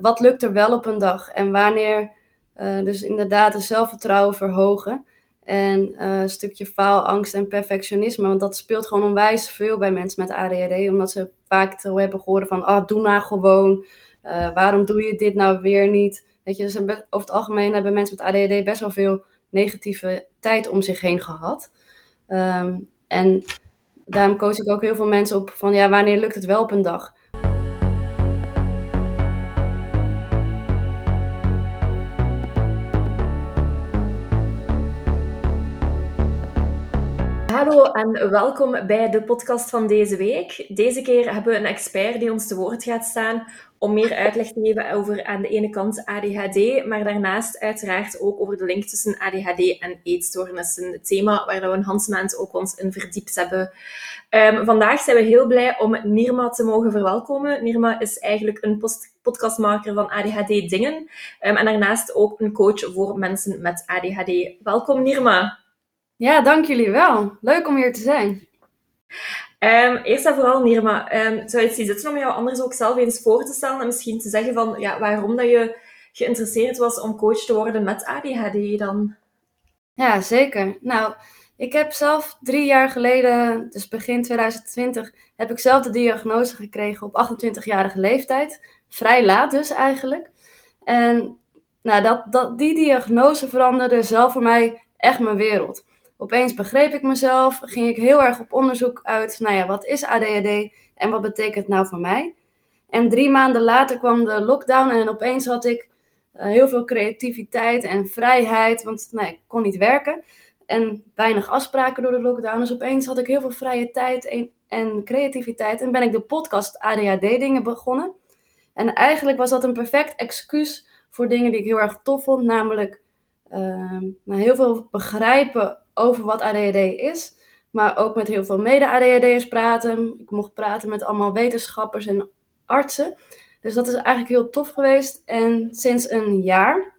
wat lukt er wel op een dag en wanneer uh, dus inderdaad het zelfvertrouwen verhogen. En uh, een stukje faalangst en perfectionisme. Want dat speelt gewoon onwijs veel bij mensen met ADHD. Omdat ze vaak te hebben gehoord van, ah, doe nou gewoon. Uh, waarom doe je dit nou weer niet? Weet je, dus over het algemeen hebben mensen met ADHD best wel veel negatieve tijd om zich heen gehad. Um, en daarom coach ik ook heel veel mensen op van, ja, wanneer lukt het wel op een dag? En welkom bij de podcast van deze week. Deze keer hebben we een expert die ons te woord gaat staan om meer uitleg te geven over aan de ene kant ADHD, maar daarnaast uiteraard ook over de link tussen ADHD en eetstoornissen. Het thema waar we een handmaand ook ons in verdiept hebben. Um, vandaag zijn we heel blij om Nirma te mogen verwelkomen. Nirma is eigenlijk een podcastmaker van ADHD Dingen um, en daarnaast ook een coach voor mensen met ADHD. Welkom Nirma. Ja, dank jullie wel. Leuk om hier te zijn. Um, eerst en vooral, Nirma, um, zou je het zien zitten om jou anders ook zelf eens voor te stellen en misschien te zeggen van ja, waarom dat je geïnteresseerd was om coach te worden met ADHD dan? Ja, zeker. Nou, ik heb zelf drie jaar geleden, dus begin 2020, heb ik zelf de diagnose gekregen op 28-jarige leeftijd. Vrij laat dus eigenlijk. En nou, dat, dat, die diagnose veranderde zelf voor mij echt mijn wereld. Opeens begreep ik mezelf, ging ik heel erg op onderzoek uit, nou ja, wat is ADHD en wat betekent het nou voor mij? En drie maanden later kwam de lockdown en opeens had ik uh, heel veel creativiteit en vrijheid, want nou, ik kon niet werken en weinig afspraken door de lockdown. Dus opeens had ik heel veel vrije tijd en, en creativiteit en ben ik de podcast ADHD dingen begonnen. En eigenlijk was dat een perfect excuus voor dingen die ik heel erg tof vond, namelijk uh, heel veel begrijpen over wat ADHD is. Maar ook met heel veel mede-ADHD'ers praten. Ik mocht praten met allemaal wetenschappers en artsen. Dus dat is eigenlijk heel tof geweest. En sinds een jaar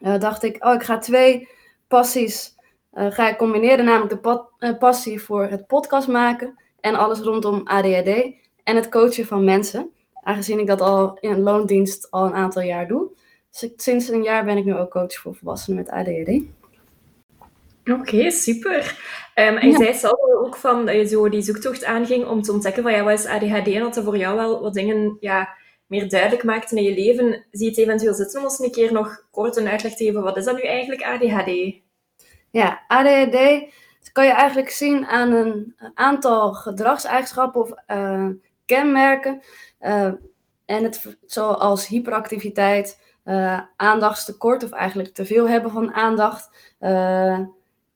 uh, dacht ik, oh, ik ga twee passies uh, ga ik combineren. Namelijk de uh, passie voor het podcast maken en alles rondom ADHD. En het coachen van mensen. Aangezien ik dat al in loondienst al een aantal jaar doe. Dus sinds een jaar ben ik nu ook coach voor volwassenen met ADHD. Oké, super. Um, en je zei zelf ook van dat je zo die zoektocht aanging om te ontdekken van ja, wat is ADHD en dat er voor jou wel wat dingen ja, meer duidelijk maakten in je leven. Zie je het eventueel zitten om ons een keer nog kort een uitleg te geven. Wat is dat nu eigenlijk ADHD? Ja, ADHD kan je eigenlijk zien aan een aantal gedragseigenschappen of uh, kenmerken. Uh, en het, zoals hyperactiviteit, uh, aandachtstekort of eigenlijk te veel hebben van aandacht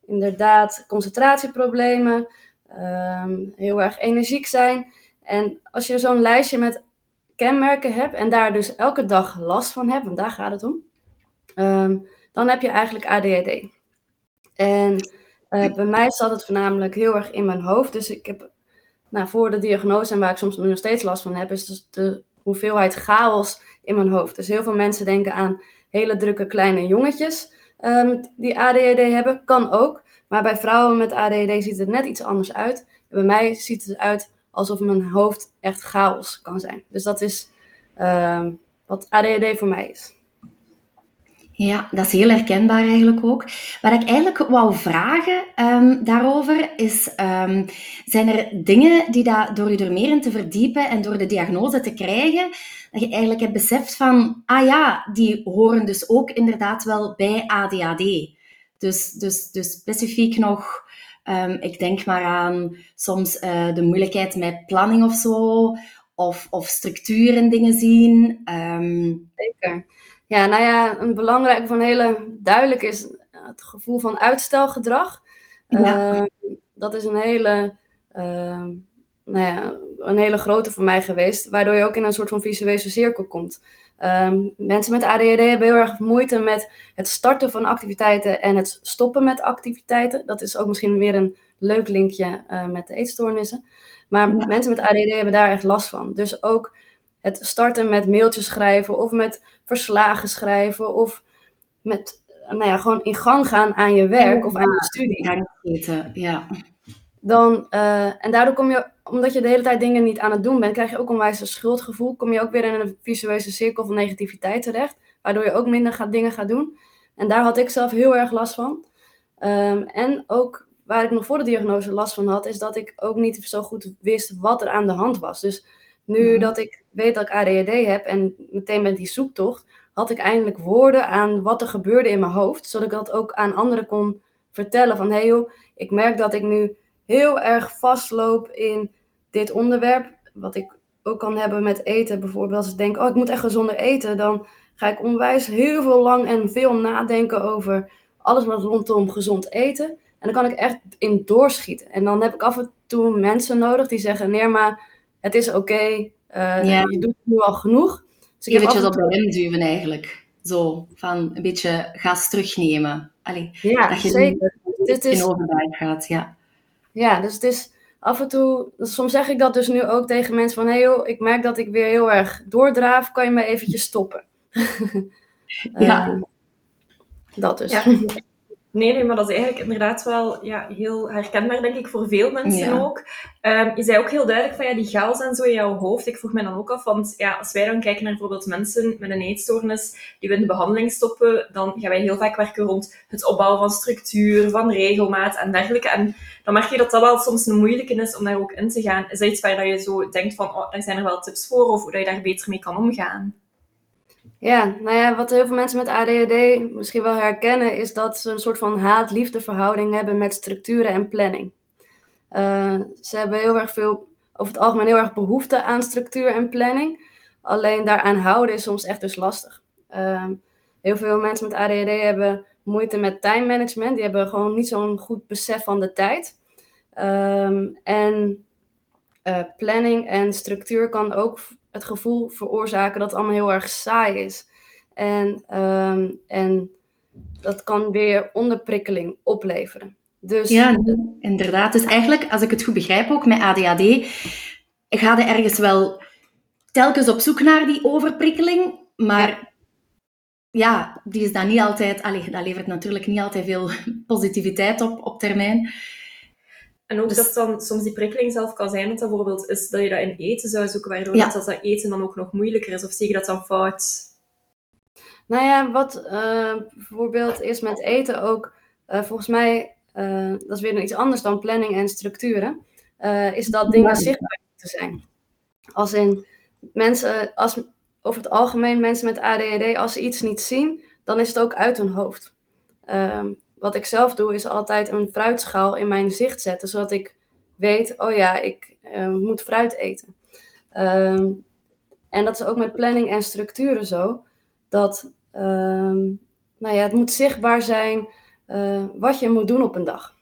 inderdaad concentratieproblemen, ehm, heel erg energiek zijn. En als je zo'n lijstje met kenmerken hebt en daar dus elke dag last van hebt, want daar gaat het om, ehm, dan heb je eigenlijk ADHD. En uh, bij mij zat het voornamelijk heel erg in mijn hoofd. Dus ik heb nou, voor de diagnose en waar ik soms nog steeds last van heb, is dus de hoeveelheid chaos in mijn hoofd. Dus heel veel mensen denken aan hele drukke kleine jongetjes um, die ADHD hebben. Kan ook. Maar bij vrouwen met ADHD ziet het net iets anders uit. bij mij ziet het eruit alsof mijn hoofd echt chaos kan zijn. Dus dat is um, wat ADHD voor mij is. Ja, dat is heel herkenbaar eigenlijk ook. Wat ik eigenlijk wou vragen um, daarover is, um, zijn er dingen die dat, door je er meer in te verdiepen en door de diagnose te krijgen, dat je eigenlijk hebt beseft van, ah ja, die horen dus ook inderdaad wel bij ADHD. Dus, dus, dus specifiek nog, um, ik denk maar aan soms uh, de moeilijkheid met planning of zo, of, of structuur in dingen zien. Zeker. Ja, nou ja, een belangrijk van hele duidelijk is het gevoel van uitstelgedrag. Ja. Uh, dat is een hele, uh, nou ja, een hele grote voor mij geweest, waardoor je ook in een soort van visuele cirkel komt. Um, mensen met ADHD hebben heel erg moeite met het starten van activiteiten en het stoppen met activiteiten. Dat is ook misschien weer een leuk linkje uh, met de eetstoornissen. Maar ja. mensen met ADHD hebben daar echt last van. Dus ook het starten met mailtjes schrijven of met verslagen schrijven of met, nou ja, gewoon in gang gaan aan je werk of aan je studie. Ja. ja. dan, uh, en daardoor kom je, omdat je de hele tijd dingen niet aan het doen bent, krijg je ook onwijs een schuldgevoel. Kom je ook weer in een visueuze cirkel van negativiteit terecht, waardoor je ook minder gaat, dingen gaat doen. En daar had ik zelf heel erg last van. Um, en ook waar ik nog voor de diagnose last van had, is dat ik ook niet zo goed wist wat er aan de hand was. Dus nu dat ik weet dat ik ADHD heb en meteen met die zoektocht, had ik eindelijk woorden aan wat er gebeurde in mijn hoofd, zodat ik dat ook aan anderen kon vertellen van hé hey joh, ik merk dat ik nu heel erg vastloop in dit onderwerp, wat ik ook kan hebben met eten bijvoorbeeld. Als ik denk, oh ik moet echt gezonder eten, dan ga ik onwijs heel veel lang en veel nadenken over alles wat rondom gezond eten. En dan kan ik echt in doorschieten. En dan heb ik af en toe mensen nodig die zeggen, nee maar het is oké, uh, je doet nu al genoeg. Dus ik je op de rem duwen eigenlijk. Zo, van een beetje gas terugnemen. Allee, ja, dat je zeker. Dit is... in overdag gaat, ja. Ja, dus het is af en toe... Soms zeg ik dat dus nu ook tegen mensen van... Hé hey joh, ik merk dat ik weer heel erg doordraaf. Kan je me eventjes stoppen? ja. Uh, dat dus. Ja. Nee, nee, maar dat is eigenlijk inderdaad wel ja, heel herkenbaar, denk ik, voor veel mensen ook. Um, je zei ook heel duidelijk van ja, die chaos en zo in jouw hoofd. Ik vroeg me dan ook af, want ja, als wij dan kijken naar bijvoorbeeld mensen met een eetstoornis die we in de behandeling stoppen, dan gaan wij heel vaak werken rond het opbouwen van structuur, van regelmaat en dergelijke. En dan merk je dat dat wel soms een moeilijke is om daar ook in te gaan. Is dat iets waar je zo denkt van, oh, daar zijn er wel tips voor, of hoe dat je daar beter mee kan omgaan? Ja, nou ja, wat heel veel mensen met ADHD misschien wel herkennen, is dat ze een soort van haat-liefde verhouding hebben met structuren en planning. Uh, ze hebben heel erg veel, over het algemeen heel erg behoefte aan structuur en planning. Alleen daaraan houden is soms echt dus lastig. Uh, heel veel mensen met ADHD hebben moeite met time management. Die hebben gewoon niet zo'n goed besef van de tijd. Um, en uh, planning en structuur kan ook het gevoel veroorzaken dat het allemaal heel erg saai is. En, um, en dat kan weer onderprikkeling opleveren. Dus... Ja, inderdaad. Dus eigenlijk, als ik het goed begrijp ook, met ADHD ga je ergens wel telkens op zoek naar die overprikkeling, maar ja, die is dan niet altijd... Allee, dat levert natuurlijk niet altijd veel positiviteit op, op termijn. En ook dus... dat dan soms die prikkeling zelf kan zijn, dat dat bijvoorbeeld is dat je dat in eten zou zoeken, waardoor dat, dat eten dan ook nog moeilijker is. Of zie je dat dan fout? Nou ja, wat uh, bijvoorbeeld is met eten ook, uh, volgens mij, uh, dat is weer iets anders dan planning en structuren, is dat dingen zichtbaar te zijn. Als in mensen, als, over het algemeen mensen met ADHD, als ze iets niet zien, dan is het ook uit hun hoofd. Ehm, wat ik zelf doe, is altijd een fruitschaal in mijn zicht zetten, zodat ik weet, oh ja, ik uh, moet fruit eten. Um, en dat is ook met planning en structuren zo, dat um, nou ja, het moet zichtbaar zijn uh, wat je moet doen op een dag.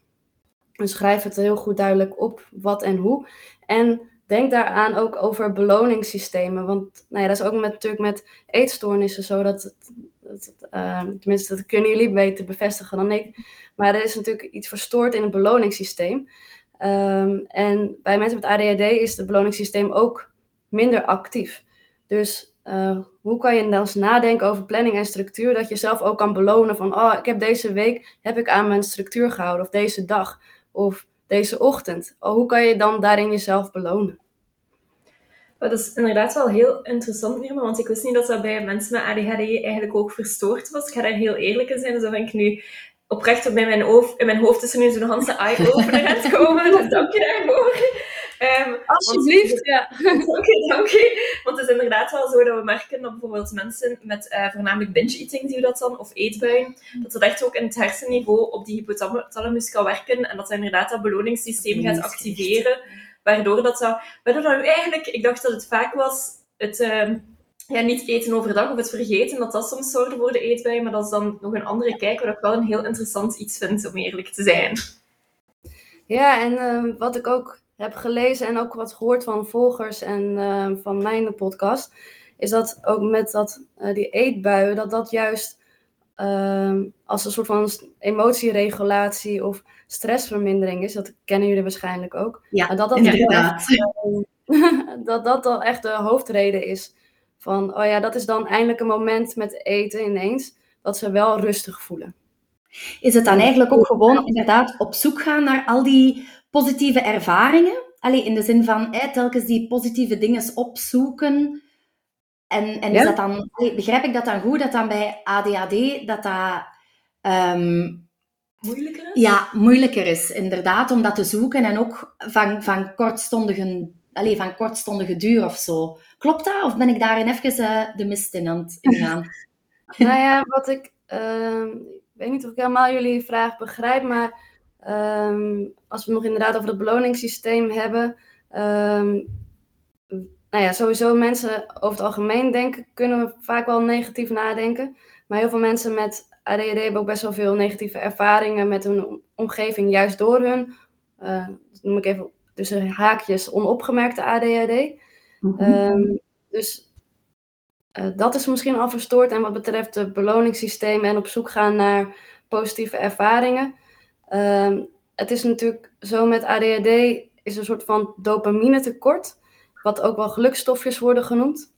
Dus schrijf het heel goed duidelijk op, wat en hoe. En denk daaraan ook over beloningssystemen. Want nou ja, dat is ook met, natuurlijk met eetstoornissen zo. Dat, dat, uh, tenminste, dat kunnen jullie beter bevestigen dan ik. Maar er is natuurlijk iets verstoord in het beloningssysteem. Um, en bij mensen met ADHD is het beloningssysteem ook minder actief. Dus uh, hoe kan je dan eens nadenken over planning en structuur, dat je zelf ook kan belonen van, oh, ik heb deze week heb ik aan mijn structuur gehouden, of deze dag, of deze ochtend. Oh, hoe kan je dan daarin jezelf belonen? Dat is inderdaad wel heel interessant, Nirma, want ik wist niet dat dat bij mensen met ADHD eigenlijk ook verstoord was. Ik ga daar heel eerlijk in zijn, dus dat vind ik nu oprecht op in mijn, hoofd, in mijn hoofd is er nu zo'n Hanse eye-opener aan het komen, dus dank je daarvoor. Um, Alsjeblieft, ja. Dank je, dank je. Want het is inderdaad wel zo dat we merken dat bijvoorbeeld mensen met uh, voornamelijk binge-eating, je dat dan, of eetbuien, dat dat echt ook in het hersenniveau op die hypothalamus kan werken en dat dat inderdaad dat beloningssysteem gaat activeren, waardoor dat dat... Waardoor dat eigenlijk, ik dacht dat het vaak was, het... Uh, ja, niet eten overdag of het vergeten, dat dat soms zorgde voor de eetbuien, maar dat is dan nog een andere kijk, wat ik wel een heel interessant iets vind, om eerlijk te zijn. Ja, en uh, wat ik ook heb gelezen en ook wat gehoord van volgers en uh, van mijn podcast, is dat ook met dat, uh, die eetbuien, dat dat juist als een soort van emotieregulatie of stressvermindering is. Dat kennen jullie waarschijnlijk ook. Ja, dat dat, inderdaad. dat dat al echt de hoofdreden is. Van, oh ja, dat is dan eindelijk een moment met eten ineens, dat ze wel rustig voelen. Is het dan eigenlijk ook gewoon inderdaad op zoek gaan naar al die positieve ervaringen. Allee, in de zin van telkens die positieve dingen opzoeken. En, en is Ja. dat dan, allee, begrijp ik dat dan goed, dat dan bij ADHD dat dat ehm, Moeilijker is? ja, moeilijker is, inderdaad, om dat te zoeken en ook van, van, kortstondige, allee, van kortstondige duur of zo. Klopt dat? Of ben ik daarin even eh, de mist in aan het ingaan? Nou ja, wat ik. ehm, ik weet niet of ik helemaal jullie vraag begrijp, maar ehm, als we het nog inderdaad over het beloningssysteem hebben. ehm, nou ja, sowieso mensen over het algemeen denken, kunnen we vaak wel negatief nadenken. Maar heel veel mensen met ADHD hebben ook best wel veel negatieve ervaringen met hun omgeving, juist door hun, eh, dat noem ik even tussen haakjes, onopgemerkte ADHD. Mhm. Ehm, dus eh, dat is misschien al verstoord. En wat betreft het beloningssysteem en op zoek gaan naar positieve ervaringen. Ehm, het is natuurlijk zo met ADHD is een soort van dopamine tekort. Wat ook wel gelukstofjes worden genoemd.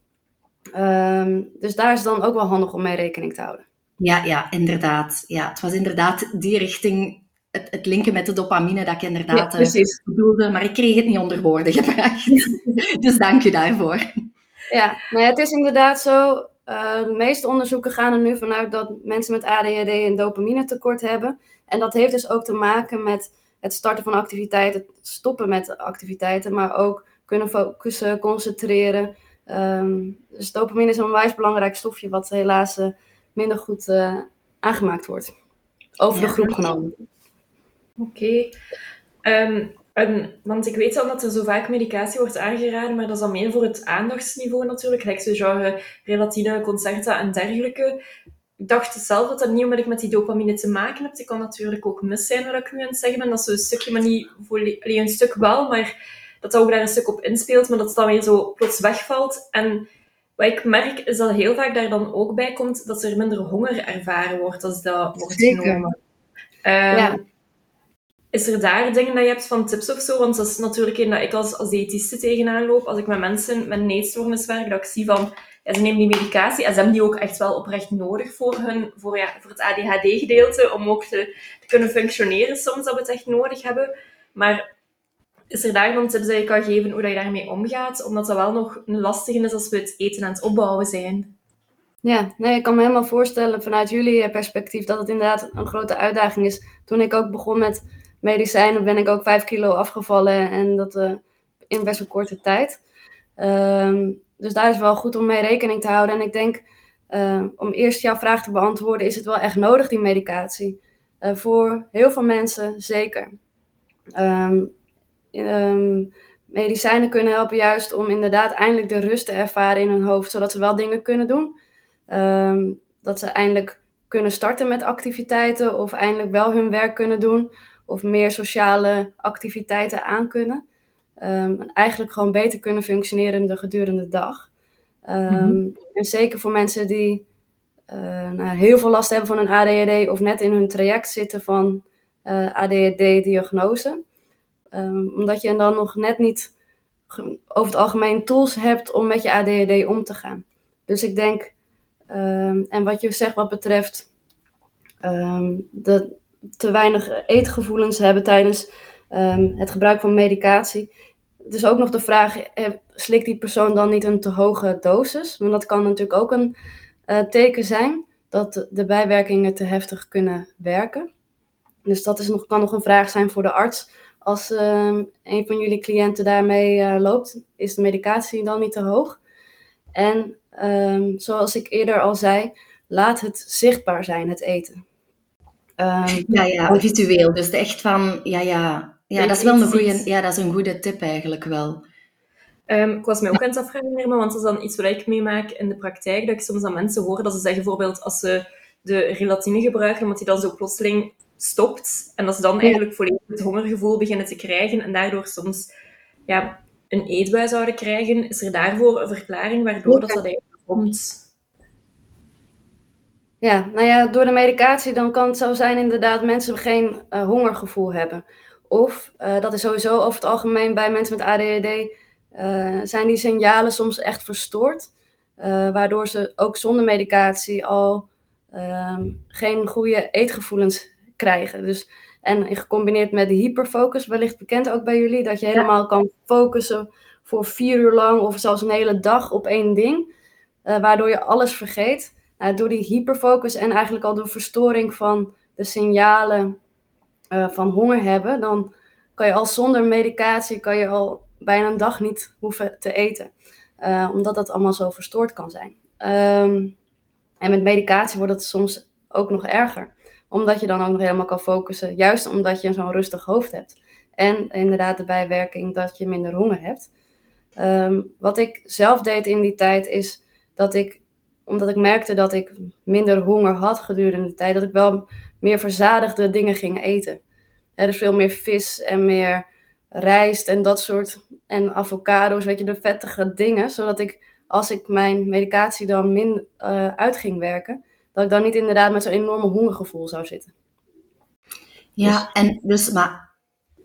Ehm, dus daar is het dan ook wel handig om mee rekening te houden. Ja, ja, inderdaad. Ja, het was inderdaad die richting, het, het linken met de dopamine dat ik inderdaad eh, precies. bedoelde, maar ik kreeg het niet onder woorden gebracht. dus dank u daarvoor. Ja, nou ja, het is inderdaad zo. eh, de meeste onderzoeken gaan er nu vanuit dat mensen met ADHD een dopamine tekort hebben. En dat heeft dus ook te maken met het starten van activiteiten, het stoppen met activiteiten, maar ook kunnen focussen, concentreren. Ehm, dus dopamine is een onwijs belangrijk stofje wat helaas eh, minder goed eh, aangemaakt wordt. Over de groep genomen. Oké. Ehm, want ik weet al dat er zo vaak medicatie wordt aangeraden, maar dat is dan meer voor het aandachtsniveau natuurlijk. Gelijk zo genre Relatine, Concerta en dergelijke. Ik dacht zelf dat dat niet onmiddellijk met die dopamine te maken heeft. Ik kan natuurlijk ook mis zijn wat ik nu aan het zeggen ben. Dat is een stukje, maar niet volle- allee, een stuk wel, maar dat dat ook daar een stuk op inspeelt, maar dat het dan weer zo plots wegvalt. En wat ik merk, is dat heel vaak daar dan ook bij komt dat er minder honger ervaren wordt als dat wordt Zeker. genomen. Ehm, Ja. Is er daar dingen dat je hebt van tips of zo? Want dat is natuurlijk een dat ik als, als diëtiste tegenaan loop. Als ik met mensen met een eetstoornis werk, dat ik zie van... Ja, ze nemen die medicatie en ze hebben die ook echt wel oprecht nodig voor, hun, voor, ja, voor het ADHD-gedeelte. Om ook te, te kunnen functioneren soms, dat we het echt nodig hebben. Maar is er daar dan tips dat je kan geven hoe je daarmee omgaat? Omdat dat wel nog een is als we het eten aan het opbouwen zijn. Ja, nee, ik kan me helemaal voorstellen vanuit jullie eh, perspectief dat het inderdaad een grote uitdaging is. Toen ik ook begon met medicijnen, ben ik ook 5 kilo afgevallen en dat eh, in best wel korte tijd. Ehm, dus daar is wel goed om mee rekening te houden. En ik denk, eh, om eerst jouw vraag te beantwoorden, is het wel echt nodig, die medicatie? Voor heel veel mensen zeker. Ehm, ehm, medicijnen kunnen helpen juist om inderdaad eindelijk de rust te ervaren in hun hoofd, zodat ze wel dingen kunnen doen. Ehm, dat ze eindelijk kunnen starten met activiteiten of eindelijk wel hun werk kunnen doen of meer sociale activiteiten aan kunnen. Ehm, en eigenlijk gewoon beter kunnen functioneren de gedurende de dag. Ehm, En zeker voor mensen die eh, nou, heel veel last hebben van een ADHD of net in hun traject zitten van eh, ADHD-diagnose. Ehm, omdat je dan nog net niet over het algemeen tools hebt om met je ADHD om te gaan. Dus ik denk, ehm, en wat je zegt wat betreft ehm, dat te weinig eetgevoelens hebben tijdens het gebruik van medicatie. Het is ook nog de vraag, eh, slikt die persoon dan niet een te hoge dosis? Want dat kan natuurlijk ook een eh, teken zijn dat de bijwerkingen te heftig kunnen werken. Dus dat is nog, kan nog een vraag zijn voor de arts. Als ehm, een van jullie cliënten daarmee eh, loopt, is de medicatie dan niet te hoog? En ehm, zoals ik eerder al zei, laat het zichtbaar zijn, het eten. Ehm, Ja, ja, visueel. Dus echt van, ja, ja. Ja, dat is wel een goede, ja, dat is een goede tip eigenlijk wel. Ehm, ik was mij ook aan het afvragen, Irma, want dat is dan iets wat ik meemaak in de praktijk, dat ik soms aan mensen hoor dat ze zeggen bijvoorbeeld als ze de relatine gebruiken, omdat die dan zo plotseling stopt en dat ze dan eigenlijk volledig het hongergevoel beginnen te krijgen en daardoor soms ja, een eetbui zouden krijgen. Is er daarvoor een verklaring waardoor dat, dat eigenlijk komt? Ja, nou ja, door de medicatie dan kan het zo zijn inderdaad mensen geen eh, hongergevoel hebben. Of, eh, dat is sowieso over het algemeen bij mensen met ADHD, eh, zijn die signalen soms echt verstoord. waardoor ze ook zonder medicatie al ehm, geen goede eetgevoelens krijgen. Dus En gecombineerd met de hyperfocus, wellicht bekend ook bij jullie, dat je helemaal kan focussen voor vier uur lang of zelfs een hele dag op één ding, uh, waardoor je alles vergeet. Uh, door die hyperfocus en eigenlijk al de verstoring van de signalen uh, van honger hebben, dan kan je al zonder medicatie kan je al bijna een dag niet hoeven te eten. omdat dat allemaal zo verstoord kan zijn. Um, en met medicatie wordt het soms ook nog erger. Omdat je dan ook nog helemaal kan focussen. Juist omdat je zo'n rustig hoofd hebt. En inderdaad de bijwerking dat je minder honger hebt. Ehm, wat ik zelf deed in die tijd is dat ik, omdat ik merkte dat ik minder honger had gedurende de tijd, dat ik wel meer verzadigde dingen ging eten. Er is veel meer vis en meer rijst en dat soort, en avocado's, weet je, de vettige dingen, zodat ik als ik mijn medicatie dan min uh, uit ging werken, dat ik dan niet inderdaad met zo'n enorme hongergevoel zou zitten. Ja, dus- en dus, maar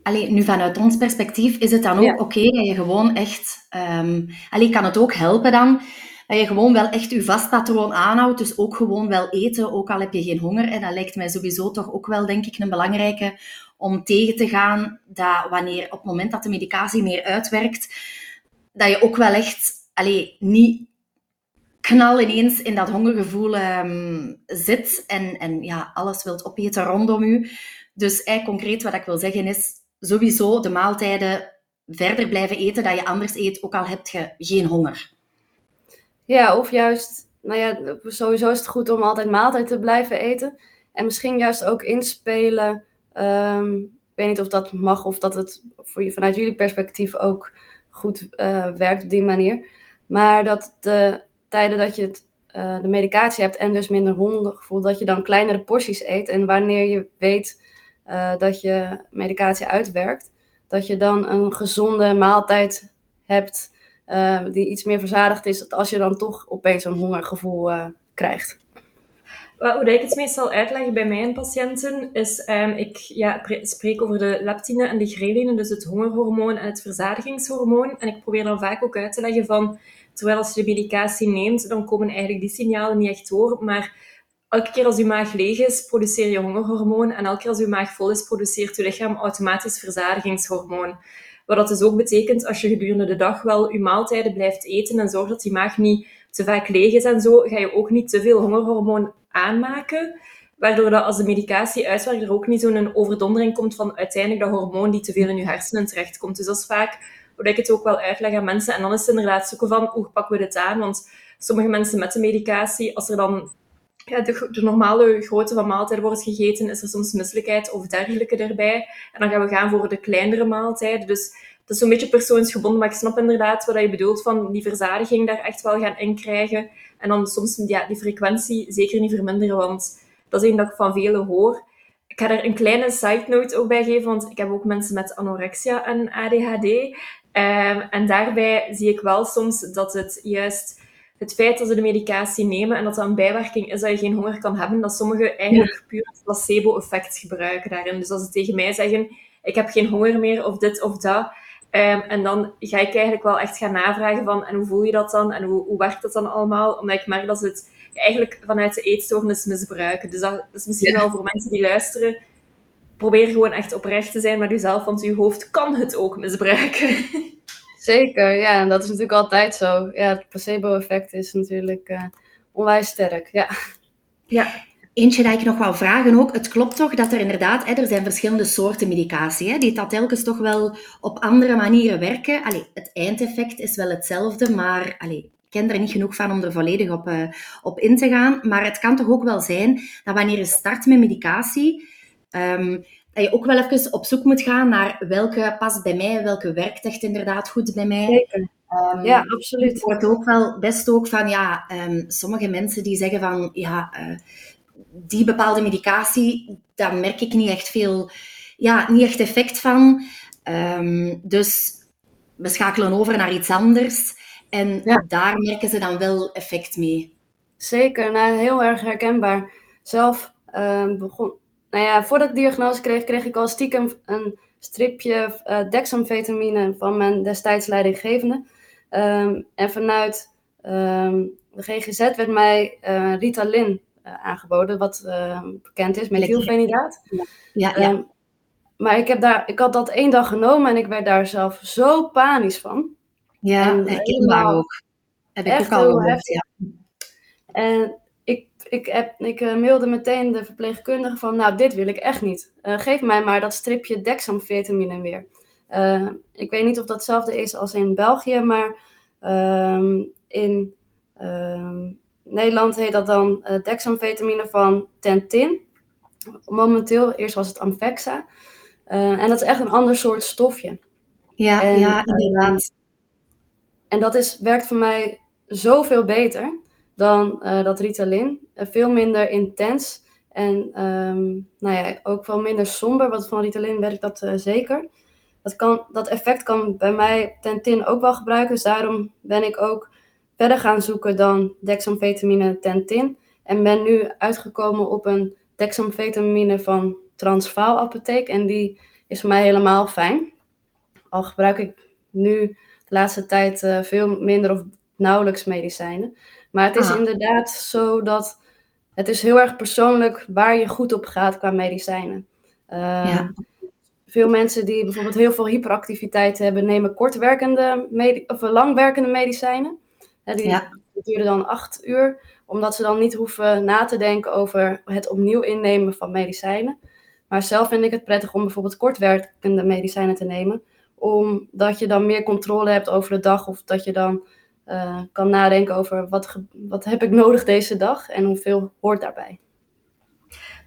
alleen nu vanuit ons perspectief is het dan ook oké dat je gewoon echt, um, kan het ook helpen dan dat je gewoon wel echt je vastpatroon aanhoudt, dus ook gewoon wel eten, ook al heb je geen honger. En dat lijkt mij sowieso toch ook wel, denk ik, een belangrijke om tegen te gaan dat wanneer op het moment dat de medicatie meer uitwerkt, dat je ook wel echt allee, niet knal ineens in dat hongergevoel um, zit en, en ja, alles wilt opeten rondom u. Dus eigenlijk concreet wat ik wil zeggen is sowieso de maaltijden verder blijven eten dat je anders eet, ook al heb je geen honger. Ja, of juist, nou ja, sowieso is het goed om altijd maaltijd te blijven eten. En misschien juist ook inspelen. Um, ik weet niet of dat mag of dat het voor je, vanuit jullie perspectief ook goed uh, werkt op die manier. Maar dat de tijden dat je het, uh, de medicatie hebt en dus minder hongergevoel, dat je dan kleinere porties eet. En wanneer je weet uh, dat je medicatie uitwerkt, dat je dan een gezonde maaltijd hebt uh, die iets meer verzadigd is, als je dan toch opeens een hongergevoel krijgt. Hoe ik het meestal uitleg bij mijn patiënten is, um, ik ja, spreek over de leptine en de ghreline, dus het hongerhormoon en het verzadigingshormoon. En ik probeer dan vaak ook uit te leggen van, terwijl als je de medicatie neemt, dan komen eigenlijk die signalen niet echt door. Maar elke keer als je maag leeg is, produceer je hongerhormoon. En elke keer als je maag vol is, produceert je lichaam automatisch verzadigingshormoon. Wat dat dus ook betekent, als je gedurende de dag wel je maaltijden blijft eten en zorgt dat die maag niet te vaak leeg is en zo, ga je ook niet te veel hongerhormoon aanmaken. Waardoor dat als de medicatie uitwerkt, er ook niet zo'n overdondering komt van uiteindelijk dat hormoon die te veel in je hersenen terechtkomt. Dus dat is vaak hoe ik het ook wel uitleg aan mensen. En dan is het inderdaad zoeken van, hoe pakken we dit aan? Want sommige mensen met de medicatie, als er dan ja, de, de, normale grootte van maaltijden wordt gegeten, is er soms misselijkheid of dergelijke erbij. En dan gaan we gaan voor de kleinere maaltijden. Dus dat is zo'n beetje persoonsgebonden, maar ik snap inderdaad wat je bedoelt van die verzadiging daar echt wel gaan inkrijgen. En dan soms ja, die frequentie zeker niet verminderen, want dat is een dat ik van velen hoor. Ik ga er een kleine side note ook bij geven, want ik heb ook mensen met anorexia en ADHD. Um, en daarbij zie ik wel soms dat het juist het feit dat ze de medicatie nemen en dat dat een bijwerking is dat je geen honger kan hebben, dat sommigen eigenlijk ja. puur het placebo-effect gebruiken daarin. Dus als ze tegen mij zeggen, ik heb geen honger meer of dit of dat, Um, en dan ga ik eigenlijk wel echt gaan navragen van, en hoe voel je dat dan? En hoe, hoe werkt dat dan allemaal? Omdat ik merk dat ze het eigenlijk vanuit de eetstoornis misbruiken. Dus dat, is misschien ja. wel voor mensen die luisteren. Probeer gewoon echt oprecht te zijn met jezelf, want je hoofd kan het ook misbruiken. Zeker, ja. En dat is natuurlijk altijd zo. Ja, het placebo-effect is natuurlijk uh, onwijs sterk, ja. Ja, Eentje dat ik nog wel vragen ook. Het klopt toch dat er inderdaad, hè, er zijn verschillende soorten medicatie, hè, die dat telkens toch wel op andere manieren werken. Allee, het eindeffect is wel hetzelfde, maar allee, ik ken er niet genoeg van om er volledig op, uh, op in te gaan. Maar het kan toch ook wel zijn dat wanneer je start met medicatie, um, dat je ook wel even op zoek moet gaan naar welke past bij mij, welke werkt echt inderdaad goed bij mij. Zeker. Um, ja, absoluut. Ik hoor ook wel best ook van, ja, um, sommige mensen die zeggen van, ja, uh, die bepaalde medicatie, daar merk ik niet echt veel, ja, niet echt effect van. Um, dus we schakelen over naar iets anders. En ja. daar merken ze dan wel effect mee. Zeker, nou, heel erg herkenbaar. Zelf uh, begon, nou ja, voordat ik diagnose kreeg, kreeg ik al stiekem een stripje uh, dexamfetamine van mijn destijds leidinggevende. Um, en vanuit um, de GGZ werd mij uh, Ritalin uh, aangeboden, wat uh, bekend is, methylfenidaat. Ja, ja. Um, maar ik, heb daar, ik had dat één dag genomen en ik werd daar zelf zo panisch van. Ja, En helemaal ook. Heb ik ook al gehoord, ja. En ik, heb, ik eh, mailde meteen de verpleegkundige van, nou, dit wil ik echt niet. Eh, geef mij maar dat stripje dexamfetamine weer. Eh, ik weet niet of dat hetzelfde is als in België, maar ehm, in ehm, Nederland heet dat dan eh dexamfetamine van Tentin. Momenteel, eerst was het Amvexa. En dat is echt een ander soort stofje. Ja, En, ja, inderdaad. En dat is, werkt voor mij zoveel beter dan dat Ritalin. Eh, veel minder intens en ehm, nou ja, ook wel minder somber. Want van Ritalin werkt dat eh, zeker. Dat, kan, dat effect kan bij mij Tentin ook wel gebruiken. Dus daarom ben ik ook verder gaan zoeken dan dexamfetamine Tentin. En ben nu uitgekomen op een dexamfetamine van Transvaal apotheek. En die is voor mij helemaal fijn. Al gebruik ik nu de laatste tijd eh, veel minder of nauwelijks medicijnen. Maar het is Ah. inderdaad zo dat het is heel erg persoonlijk waar je goed op gaat qua medicijnen. Eh, Ja. Veel mensen die bijvoorbeeld heel veel hyperactiviteit hebben, nemen kortwerkende medi- of langwerkende medicijnen. Hè, die Ja. die duren dan acht uur, omdat ze dan niet hoeven na te denken over het opnieuw innemen van medicijnen. Maar zelf vind ik het prettig om bijvoorbeeld kortwerkende medicijnen te nemen, omdat je dan meer controle hebt over de dag of dat je dan eh, kan nadenken over wat, wat heb ik nodig deze dag en hoeveel hoort daarbij.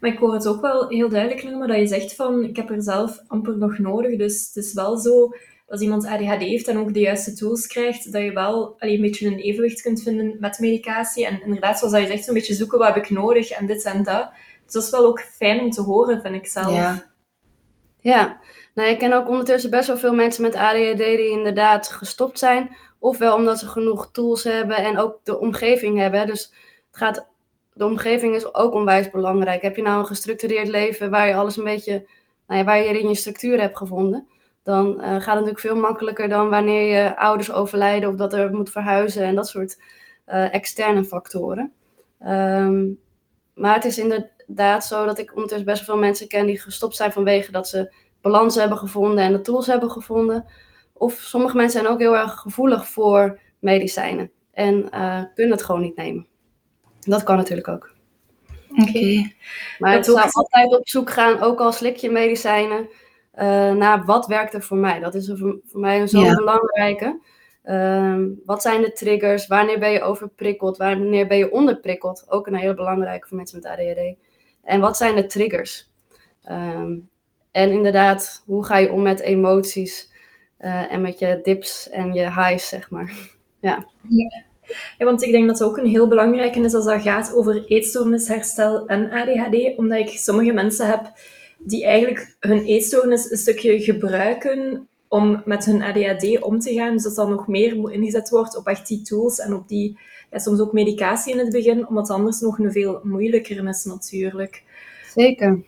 Maar ik hoor het ook wel heel duidelijk, Norma, dat je zegt van, ik heb er zelf amper nog nodig. Dus het is wel zo, als iemand ADHD heeft en ook de juiste tools krijgt, dat je wel allee, een beetje een evenwicht kunt vinden met medicatie. En inderdaad, zoals dat je zegt, een beetje zoeken wat heb ik nodig en dit en dat. Dus dat is wel ook fijn om te horen, vind ik zelf. Ja. Ja, nou, ik ken ook ondertussen best wel veel mensen met ADHD die inderdaad gestopt zijn. Ofwel omdat ze genoeg tools hebben en ook de omgeving hebben. Dus het gaat, de omgeving is ook onwijs belangrijk. Heb je nou een gestructureerd leven waar je alles een beetje, nou ja, waar je in je structuur hebt gevonden, dan eh, gaat het natuurlijk veel makkelijker dan wanneer je ouders overlijden of dat er moet verhuizen en dat soort eh, externe factoren. Ehm, maar het is inderdaad zo dat ik ondertussen best wel veel mensen ken die gestopt zijn vanwege dat ze balans hebben gevonden en de tools hebben gevonden. Of sommige mensen zijn ook heel erg gevoelig voor medicijnen en eh, kunnen het gewoon niet nemen. Dat kan natuurlijk ook. Oké. Maar Dat ik zou altijd op zoek gaan, ook al slik je medicijnen, eh, naar wat werkt er voor mij. Dat is een- voor, voor mij een Ja. belangrijke. Ehm, wat zijn de triggers? Wanneer ben je overprikkeld? Wanneer ben je onderprikkeld? Ook een hele belangrijke voor mensen met ADHD. En wat zijn de triggers? Ehm, en inderdaad, hoe ga je om met emoties eh, en met je dips en je highs, zeg maar. Ja, want ik denk dat het ook een heel belangrijke is als dat gaat over eetstoornisherstel en ADHD, omdat ik sommige mensen heb die eigenlijk hun eetstoornis een stukje gebruiken om met hun ADHD om te gaan. Dus dat dan nog meer moet ingezet wordt op echt die tools en op die, ja, soms ook medicatie in het begin, omdat het anders nog een veel moeilijker is natuurlijk. Zeker.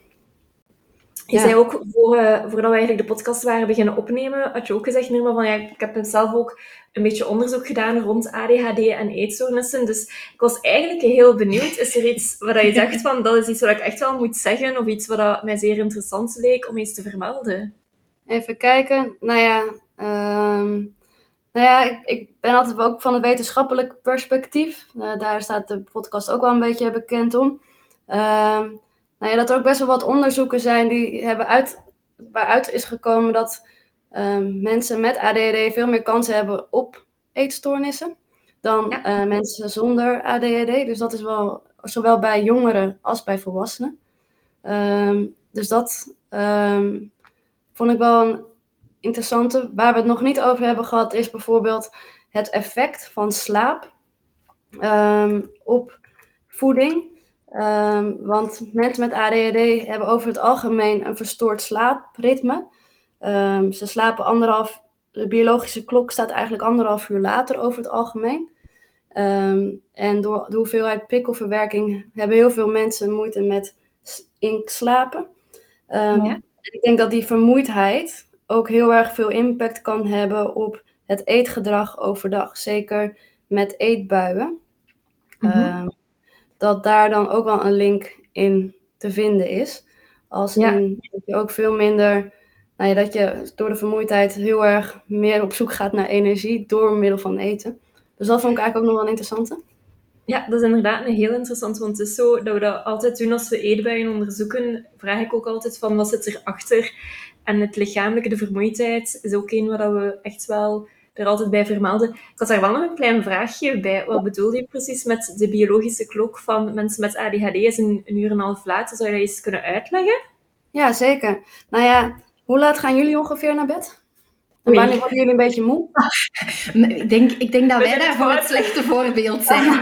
Je Ja. zei ook, voor, eh, voordat we eigenlijk de podcast waren beginnen opnemen, had je ook gezegd, Nirma, van ja, ik heb zelf ook een beetje onderzoek gedaan rond ADHD en eetstoornissen. Dus ik was eigenlijk heel benieuwd, is er iets wat je dacht van, dat is iets wat ik echt wel moet zeggen, of iets wat mij zeer interessant leek om eens te vermelden? Even kijken. Nou ja, ehm, nou ja ik, ik ben altijd ook van het wetenschappelijk perspectief. Eh, daar staat de podcast ook wel een beetje bekend om. Ehm, nou ja, dat er ook best wel wat onderzoeken zijn die hebben uit, waaruit is gekomen dat ehm, mensen met ADHD veel meer kans hebben op eetstoornissen dan Ja. eh, mensen zonder ADHD. Dus dat is wel zowel bij jongeren als bij volwassenen. Ehm, dus dat ehm, vond ik wel een interessante. Waar we het nog niet over hebben gehad, is bijvoorbeeld het effect van slaap op voeding. Ehm, want mensen met ADHD hebben over het algemeen een verstoord slaapritme. Ehm, ze slapen anderhalf, de biologische klok staat eigenlijk anderhalf uur later over het algemeen. Ehm, en door de hoeveelheid prikkelverwerking hebben heel veel mensen moeite met inslapen. Ja. Ik denk dat die vermoeidheid ook heel erg veel impact kan hebben op het eetgedrag overdag. Zeker met eetbuien. Ehm, dat daar dan ook wel een link in te vinden is. Als Ja. in dat je ook veel minder nou ja, dat je door de vermoeidheid heel erg meer op zoek gaat naar energie door middel van eten. Dus dat vond ik eigenlijk ook nog wel een interessante. Ja, dat is inderdaad een heel interessant, want het is zo dat we dat altijd doen als we eetbuien onderzoeken, vraag ik ook altijd van wat zit erachter. En het lichamelijke, de vermoeidheid, is ook een wat we echt wel er altijd bij vermelden. Ik had daar wel nog een klein vraagje bij. Wat bedoel je precies met de biologische klok van mensen met ADHD is een, een uur en een half later? Zou je dat eens kunnen uitleggen? Ja, zeker. Nou ja, hoe laat gaan jullie ongeveer naar bed? En wanneer worden jullie een beetje moe? Ik denk, ik denk dat wij daarvoor het slechte voorbeeld zijn.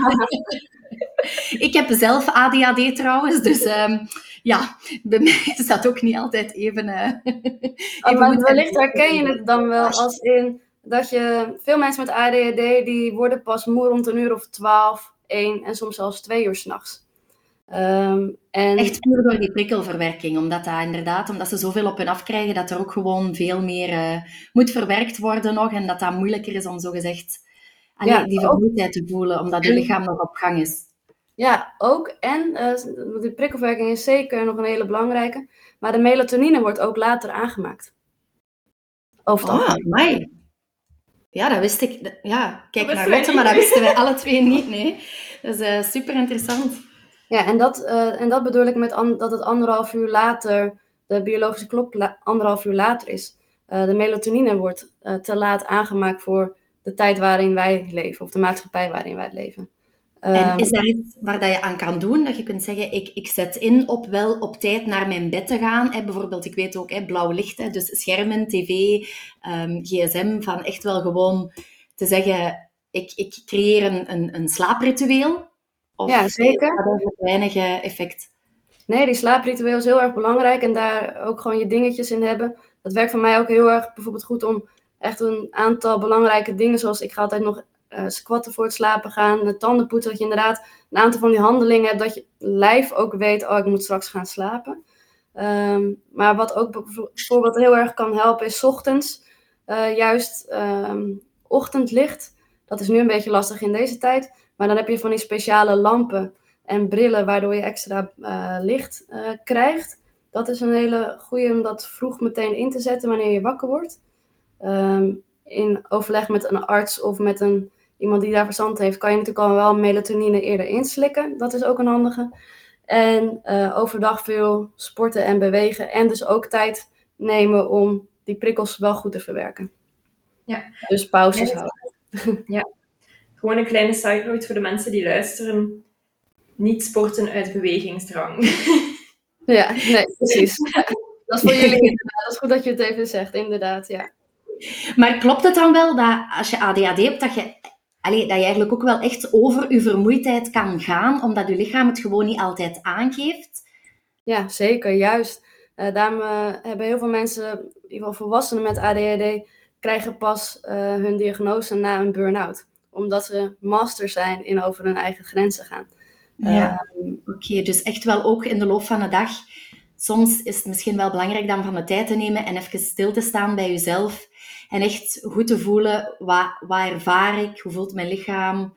ik heb zelf ADHD trouwens, dus um, ja, bij mij is dat ook niet altijd even. Uh, even maar wellicht herken je het dan wel als in dat je veel mensen met ADHD die worden pas moe rond een uur of 12, 1 en soms zelfs 2 uur s'nachts. Um, en... Echt puur door die prikkelverwerking, omdat dat inderdaad, omdat ze zoveel op hun afkrijgen, dat er ook gewoon veel meer uh, moet verwerkt worden nog en dat dat moeilijker is om zogezegd allee, ja, die vermoeidheid te voelen, omdat je lichaam nog op gang is. Ja, ook. En uh, die prikkelverwerking is zeker nog een hele belangrijke, maar de melatonine wordt ook later aangemaakt. Over het oh, mij. Ja, dat wist ik. Ja, kijk naar Lotte, maar dat wisten wij alle twee niet. Nee. Dat is uh, super interessant. Ja, en dat, uh, en dat bedoel ik met dat het anderhalf uur later, de biologische klok anderhalf uur later is. Uh, de melatonine wordt te laat aangemaakt voor de tijd waarin wij leven, of de maatschappij waarin wij leven. En ehm, is daar iets waar dat je aan kan doen? Dat je kunt zeggen, ik, ik zet in op wel op tijd naar mijn bed te gaan. Hè. Bijvoorbeeld, ik weet ook, hè, blauw licht, hè, dus schermen, tv, um, ehm, gsm. Van echt wel gewoon te zeggen, ik, ik creëer een, een, een slaapritueel. Of ja, zeker. Dat heeft weinig effect. Nee, die slaapritueel is heel erg belangrijk. En daar ook gewoon je dingetjes in hebben. Dat werkt voor mij ook heel erg bijvoorbeeld goed om echt een aantal belangrijke dingen. Zoals ik ga altijd nog uh, squatten voor het slapen gaan, de tanden dat je inderdaad een aantal van die handelingen hebt, dat je lijf ook weet, oh, ik moet straks gaan slapen. Ehm, maar wat ook bijvoorbeeld heel erg kan helpen, is ochtends uh, juist um, ochtendlicht. Dat is nu een beetje lastig in deze tijd, maar dan heb je van die speciale lampen en brillen, waardoor je extra uh, licht krijgt. Dat is een hele goede om dat vroeg meteen in te zetten wanneer je wakker wordt. Um, in overleg met een arts of met een iemand die daar verstand heeft, kan je natuurlijk al wel melatonine eerder inslikken. Dat is ook een handige. En uh, overdag veel sporten en bewegen. En dus ook tijd nemen om die prikkels wel goed te verwerken. Ja. Dus pauzes houden. Ja. Gewoon een kleine side note voor de mensen die luisteren. Niet sporten uit bewegingsdrang. Ja, nee, precies. Dat is voor jullie inderdaad. Dat is goed dat je het even zegt, inderdaad, ja. Maar klopt het dan wel dat als je ADHD hebt, dat je allee, dat je eigenlijk ook wel echt over je vermoeidheid kan gaan, omdat je lichaam het gewoon niet altijd aangeeft. Ja, zeker, juist. Uh, daarom uh, hebben heel veel mensen, in ieder geval volwassenen met ADHD, krijgen pas uh, hun diagnose na een burn-out. Omdat ze master zijn in over hun eigen grenzen gaan. Ja, oké. dus echt wel ook in de loop van de dag. Soms is het misschien wel belangrijk dan van de tijd te nemen en even stil te staan bij jezelf en echt goed te voelen, wat, wat ervaar ik, hoe voelt mijn lichaam.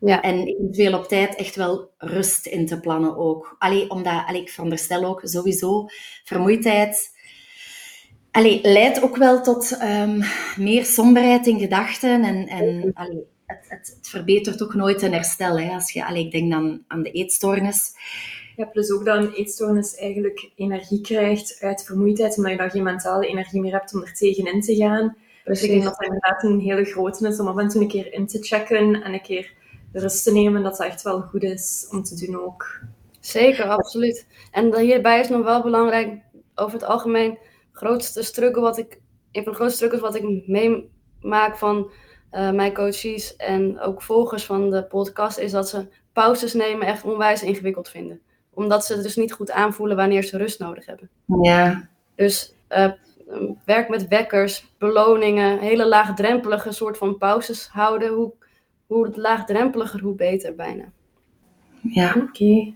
Ja. En eventueel op tijd echt wel rust in te plannen ook. Allee, omdat, allee, ik veronderstel ook sowieso, vermoeidheid allee, leidt ook wel tot um, meer somberheid in gedachten. En, en allee, het, het, het, verbetert ook nooit een herstel. Hè, als je, allee, ik denk dan aan de eetstoornis. Ja, plus ook dat een eetstoornis eigenlijk energie krijgt uit vermoeidheid, omdat je dan geen mentale energie meer hebt om er tegenin te gaan. Dus ik denk dat dat inderdaad een hele grote is om af en toe een keer in te checken en een keer rust te nemen. Dat dat echt wel goed is om te doen ook. Zeker, absoluut. En hierbij is nog wel belangrijk, over het algemeen, grootste struggle wat ik, een van de grootste struggles wat ik meemaak van uh, mijn coaches en ook volgers van de podcast, is dat ze pauzes nemen echt onwijs ingewikkeld vinden. Omdat ze dus niet goed aanvoelen wanneer ze rust nodig hebben. Ja. Dus uh, werk met wekkers, beloningen, hele laagdrempelige soort van pauzes houden. Hoe, hoe laagdrempeliger, hoe beter bijna. Ja. Oké.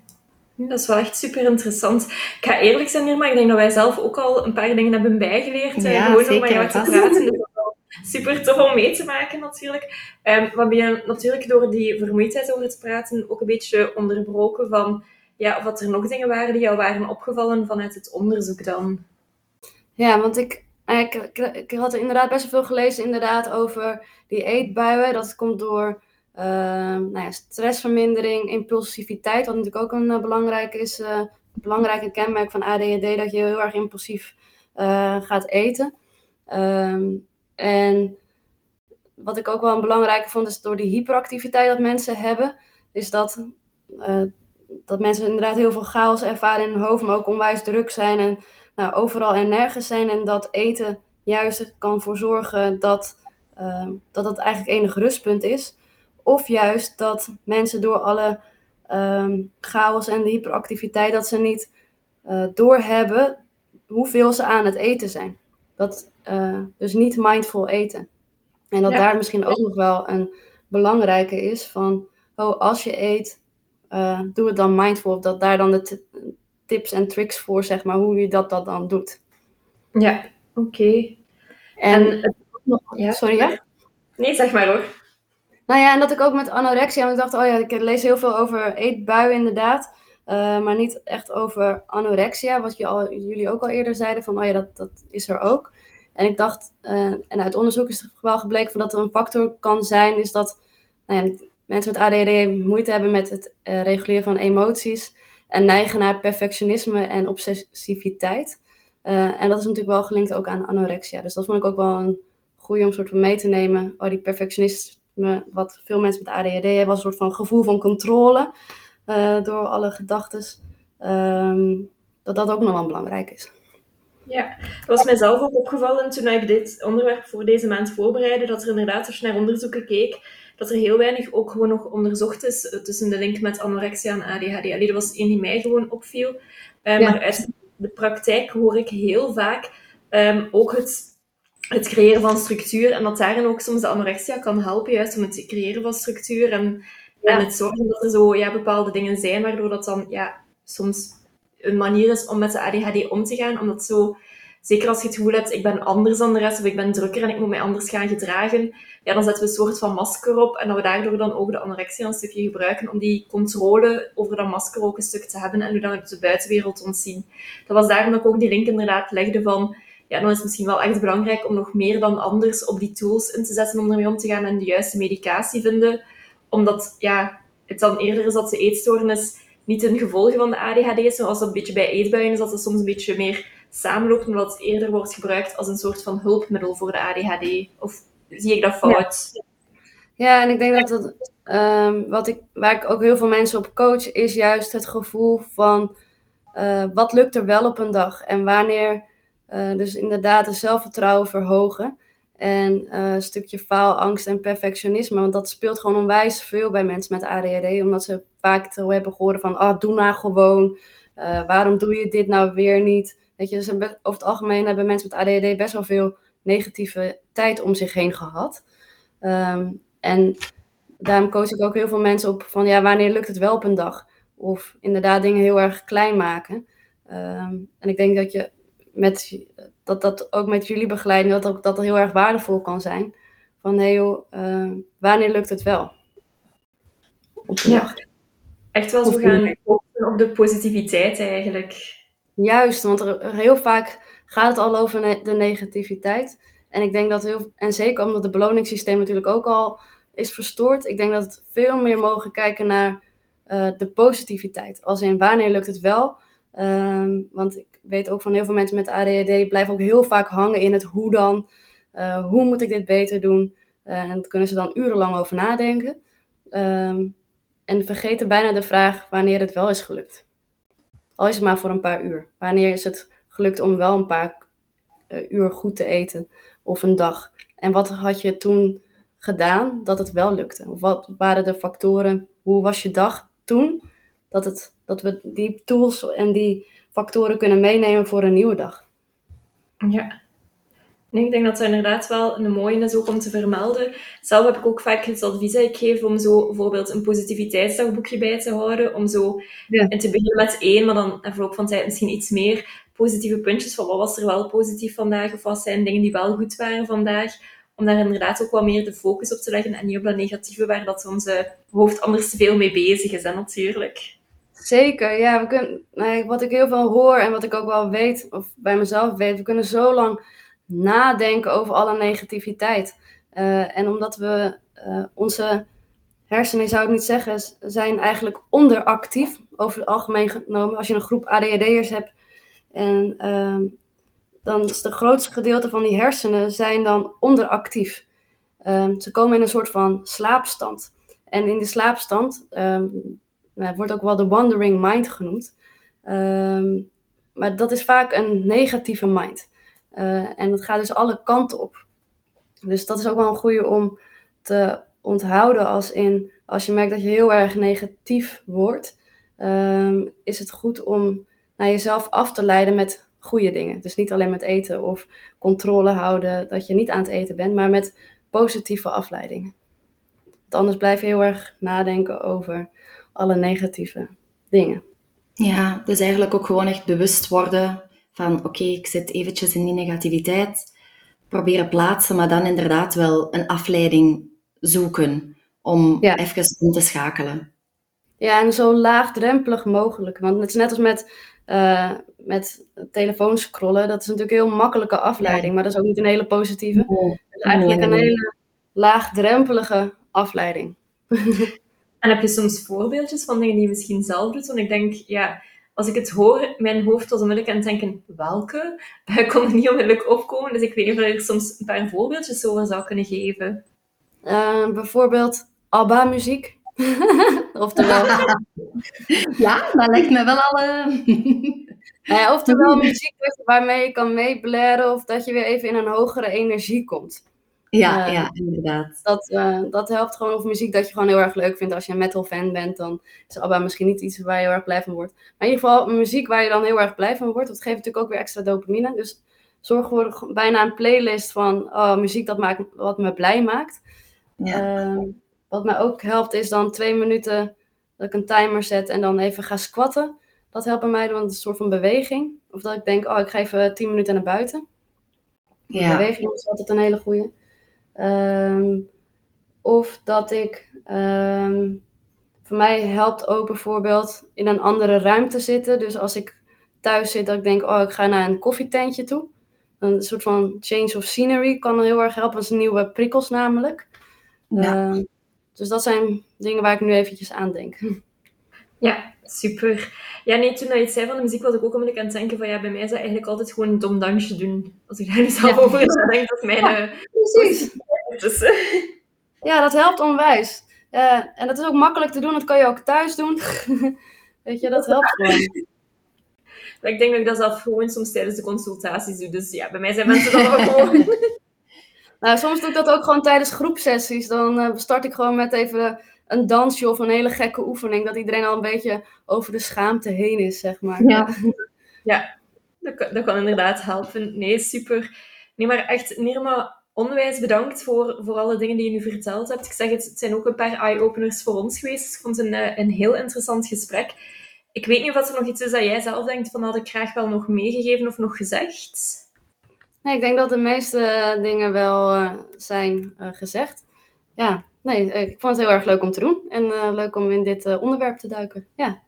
Dat is wel echt super interessant. Ik ga eerlijk zijn hier, maar ik denk dat wij zelf ook al een paar dingen hebben bijgeleerd. Ja, gewoon zeker, om met jou te praten. Dus dat is wel super tof om mee te maken natuurlijk. Um, wat ben je natuurlijk door die vermoeidheid over te praten ook een beetje onderbroken van ja, of er nog dingen waren die jou waren opgevallen vanuit het onderzoek dan? Ja, want ik Nou ik, ik, ik, had inderdaad best wel veel gelezen inderdaad, over die eetbuien. Dat komt door uh, nou ja, stressvermindering, impulsiviteit, wat natuurlijk ook een uh, belangrijk is, uh, kenmerk van ADHD, dat je heel erg impulsief gaat eten. Um, en wat ik ook wel een belangrijke vond, is door die hyperactiviteit dat mensen hebben, is dat, dat mensen inderdaad heel veel chaos ervaren in hun hoofd, maar ook onwijs druk zijn en nou, overal en nergens zijn. En dat eten juist kan voor zorgen dat, uh, dat het eigenlijk enig rustpunt is. Of juist dat mensen door alle um, chaos en de hyperactiviteit, dat ze niet uh, doorhebben hoeveel ze aan het eten zijn. Dat, uh, dus niet mindful eten. En dat ja. daar misschien ook nog wel een belangrijke is van, oh, als je eet, uh, doe het dan mindful. Dat daar dan de tips en tricks voor, zeg maar, hoe je dat, dat dan doet. Ja, oké. Okay. En, en ja. sorry, ja? Nee, zeg maar hoor. Nou ja, en dat ik ook met anorexia, want ik dacht, oh ja, ik lees heel veel over eetbuien inderdaad, uh, maar niet echt over anorexia, wat je al, jullie ook al eerder zeiden, van oh ja, dat, dat is er ook. En ik dacht, uh, en uit onderzoek is het wel gebleken van dat er een factor kan zijn, is dat nou ja, mensen met ADHD moeite hebben met het uh, reguleren van emoties en neigen naar perfectionisme en obsessiviteit. Uh, en dat is natuurlijk wel gelinkt ook aan anorexia. Dus dat vond ik ook wel een goede om soort van mee te nemen. Oh, die perfectionisme, wat veel mensen met ADHD hebben, was een soort van gevoel van controle uh, door alle gedachten. Um, dat dat ook nog wel belangrijk is. Ja, dat was mijzelf ook opgevallen toen ik dit onderwerp voor deze maand voorbereidde, dat er inderdaad, als je naar onderzoeken keek, dat er heel weinig ook gewoon nog onderzocht is eh, tussen de link met anorexia en ADHD. Allee, dat was één die mij gewoon opviel. Ja. Maar uit de praktijk hoor ik heel vaak um, ook het, het creëren van structuur en dat daarin ook soms de anorexia kan helpen, juist om het creëren van structuur en, ja. en het zorgen dat er zo ja, bepaalde dingen zijn, waardoor dat dan ja, soms een manier is om met de ADHD om te gaan, omdat zo zeker als je het gevoel hebt, ik ben anders dan de rest, of ik ben drukker en ik moet mij anders gaan gedragen, ja, dan zetten we een soort van masker op en dat we daardoor dan ook de anorexia een stukje gebruiken om die controle over dat masker ook een stuk te hebben en nu dan de buitenwereld ontzien. Dat was daarom dat ik ook die link inderdaad legde van, ja, dan is het misschien wel echt belangrijk om nog meer dan anders op die tools in te zetten om ermee om te gaan en de juiste medicatie vinden, omdat ja, het dan eerder is dat de eetstoornis niet een gevolg van de ADHD is, zoals dat een beetje bij eetbuien is, dat het soms een beetje meer samenloopt, maar dat het eerder wordt gebruikt als een soort van hulpmiddel voor de ADHD. Of zie ik dat fout? Ja, ja en ik denk dat dat, um, wat ik, waar ik ook heel veel mensen op coach, is juist het gevoel van uh, wat lukt er wel op een dag en wanneer uh, dus inderdaad het zelfvertrouwen verhogen. En uh, een stukje faalangst en perfectionisme. Want dat speelt gewoon onwijs veel bij mensen met ADHD. Omdat ze vaak te hebben gehoord van, ah, doe nou gewoon. Uh, waarom doe je dit nou weer niet? Weet je, dus over het algemeen hebben mensen met ADHD best wel veel negatieve tijd om zich heen gehad. Um, en daarom coach ik ook heel veel mensen op van, ja, wanneer lukt het wel op een dag? Of inderdaad dingen heel erg klein maken. Um, en ik denk dat je met dat dat ook met jullie begeleiding, dat ook, dat heel erg waardevol kan zijn. Van hé hey joh, uh, wanneer lukt het wel? ja. Echt wel zo gaan op de positiviteit eigenlijk. Juist, want heel vaak gaat het al over de negativiteit. En ik denk dat heel, en zeker omdat het beloningssysteem natuurlijk ook al is verstoord, ik denk dat het veel meer mogen kijken naar uh, de positiviteit. Als in wanneer lukt het wel? Um, want ik weet ook van heel veel mensen met ADHD blijven ook heel vaak hangen in het hoe dan. Uh, hoe moet ik dit beter doen? Uh, en daar kunnen ze dan urenlang over nadenken. Um, en vergeten bijna de vraag wanneer het wel is gelukt. Al is het maar voor een paar uur. Wanneer is het gelukt om wel een paar uh, uur goed te eten? Of een dag? En wat had je toen gedaan dat het wel lukte? Wat waren de factoren? Hoe was je dag toen? Dat, het, dat we die tools en die factoren kunnen meenemen voor een nieuwe dag. Ja. Nee, ik denk dat dat inderdaad wel een mooie is ook om te vermelden. Zelf heb ik ook vaak het advies dat ik geef om zo bijvoorbeeld een positiviteitsdagboekje bij te houden. Om zo ja. en te beginnen met één, maar dan na verloop van tijd misschien iets meer positieve puntjes van wat was er wel positief vandaag of wat zijn dingen die wel goed waren vandaag. Om daar inderdaad ook wat meer de focus op te leggen en niet op dat negatieve waar dat onze hoofd anders te veel mee bezig is, hè, natuurlijk. Zeker, ja. We kunnen, wat ik heel veel hoor en wat ik ook wel weet, of bij mezelf weet, we kunnen zo lang nadenken over alle negativiteit. en omdat we onze hersenen, ik zou het niet zeggen, zijn eigenlijk onderactief over het algemeen genomen. Als je een groep ADHD'ers hebt en ehm, dan is de grootste gedeelte van die hersenen zijn dan onderactief. Um, ze komen in een soort van slaapstand. En in die slaapstand um, wordt ook wel de wandering mind genoemd. maar dat is vaak een negatieve mind. Uh, en dat gaat dus alle kanten op. Dus dat is ook wel een goede om te onthouden als in, als je merkt dat je heel erg negatief wordt, um, is het goed om naar jezelf af te leiden met goede dingen. Dus niet alleen met eten of controle houden dat je niet aan het eten bent, maar met positieve afleidingen. Want anders blijf je heel erg nadenken over alle negatieve dingen. Ja, dus eigenlijk ook gewoon echt bewust worden van oké, ik zit eventjes in die negativiteit, proberen plaatsen, maar dan inderdaad wel een afleiding zoeken om even om te schakelen. Ja, en zo laagdrempelig mogelijk. Want het is net als met, uh, met telefoonscrollen. Dat is natuurlijk een heel makkelijke afleiding, maar dat is ook niet een hele positieve. Het is eigenlijk een hele laagdrempelige afleiding. En heb je soms voorbeeldjes van dingen die je misschien zelf doet? Want ik denk, ja, als ik het hoor, mijn hoofd was onmiddellijk aan het denken, welke? Ik kon er niet onmiddellijk opkomen, dus ik weet niet of je soms een paar voorbeeldjes over zou kunnen geven. Uh, bijvoorbeeld ABBA-muziek. oftewel... ja, dat lijkt me wel al... Uh... oftewel muziek waarmee je kan meeblaren of dat je weer even in een hogere energie komt. Ja, uh, ja inderdaad. Dat, uh, dat helpt gewoon. Of muziek dat je gewoon heel erg leuk vindt. Als je een metal fan bent, dan is ABBA misschien niet iets waar je heel erg blij van wordt. Maar in ieder geval muziek waar je dan heel erg blij van wordt. Dat geeft natuurlijk ook weer extra dopamine. Dus zorg voor bijna een playlist van oh, muziek dat maakt, wat me blij maakt. Ja. Uh, wat mij ook helpt is dan twee minuten dat ik een timer zet en dan even ga squatten. Dat helpt bij mij, want het is een soort van beweging. Of dat ik denk, oh, ik ga even tien minuten naar buiten. Ja. Beweging is altijd een hele goede. Um, of dat ik, um, voor mij helpt ook bijvoorbeeld in een andere ruimte zitten. Dus als ik thuis zit, dat ik denk, oh, ik ga naar een koffietentje toe. Een soort van change of scenery kan heel erg helpen. Dat zijn nieuwe prikkels namelijk. Ja. Uh, dus dat zijn dingen waar ik nu eventjes aan denk. Ja, super. Ja, nee, toen je het zei van de muziek, was ik ook onmiddellijk aan het denken van ja, bij mij is dat eigenlijk altijd gewoon een dom dansje doen. Als ik daar nu zelf ja. over denk, dat is mijn... Ja, precies. Dus, ja, dat helpt onwijs. Uh, en dat is ook makkelijk te doen, dat kan je ook thuis doen. Weet je, dat helpt gewoon. Maar ik denk dat ik dat zelf gewoon soms tijdens de consultaties doe. Dus ja, bij mij zijn mensen dan ook gewoon... Nou, soms doe ik dat ook gewoon tijdens groepsessies. Dan uh, start ik gewoon met even een dansje of een hele gekke oefening. Dat iedereen al een beetje over de schaamte heen is, zeg maar. Ja, ja dat, kan, dat kan inderdaad helpen. Nee, super. Nee, maar echt, Nirma, onwijs bedankt voor, voor alle dingen die je nu verteld hebt. Ik zeg het, het zijn ook een paar eye-openers voor ons geweest. Ik vond het een, eh, een heel interessant gesprek. Ik weet niet of er nog iets is dat jij zelf denkt van had ik graag wel nog meegegeven of nog gezegd. Nee, ik denk dat de meeste dingen wel uh, zijn uh, gezegd. Ja, nee, ik vond het heel erg leuk om te doen. En uh, leuk om in dit onderwerp te duiken. Ja.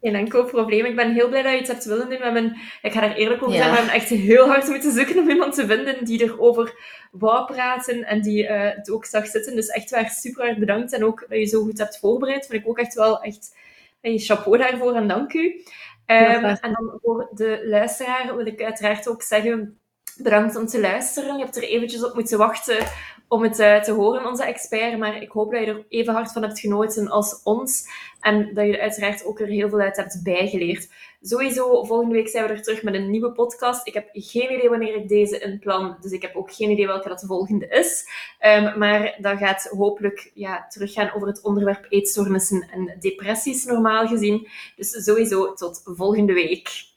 Geen enkel probleem. Ik ben heel blij dat je het hebt willen doen. We hebben, ik ga daar eerlijk over zeggen, we hebben echt heel hard moeten zoeken om iemand te vinden die erover wou praten en die het ook zag zitten. Dus echt waar super hard bedankt. En ook dat je zo goed hebt voorbereid. Vind ik ook echt wel echt een chapeau daarvoor en dank u. Um, en dan voor de luisteraar wil ik uiteraard ook zeggen Bedankt om te luisteren. Je hebt er eventjes op moeten wachten om het uh, te horen, onze expert. Maar ik hoop dat je er even hard van hebt genoten als ons. En dat je er uiteraard ook er heel veel uit hebt bijgeleerd. Sowieso, volgende week zijn we er terug met een nieuwe podcast. Ik heb geen idee wanneer ik deze inplan. Dus ik heb ook geen idee welke dat de volgende is. Um, maar dat gaat hopelijk ja, teruggaan over het onderwerp eetstoornissen en depressies, normaal gezien. Dus sowieso tot volgende week.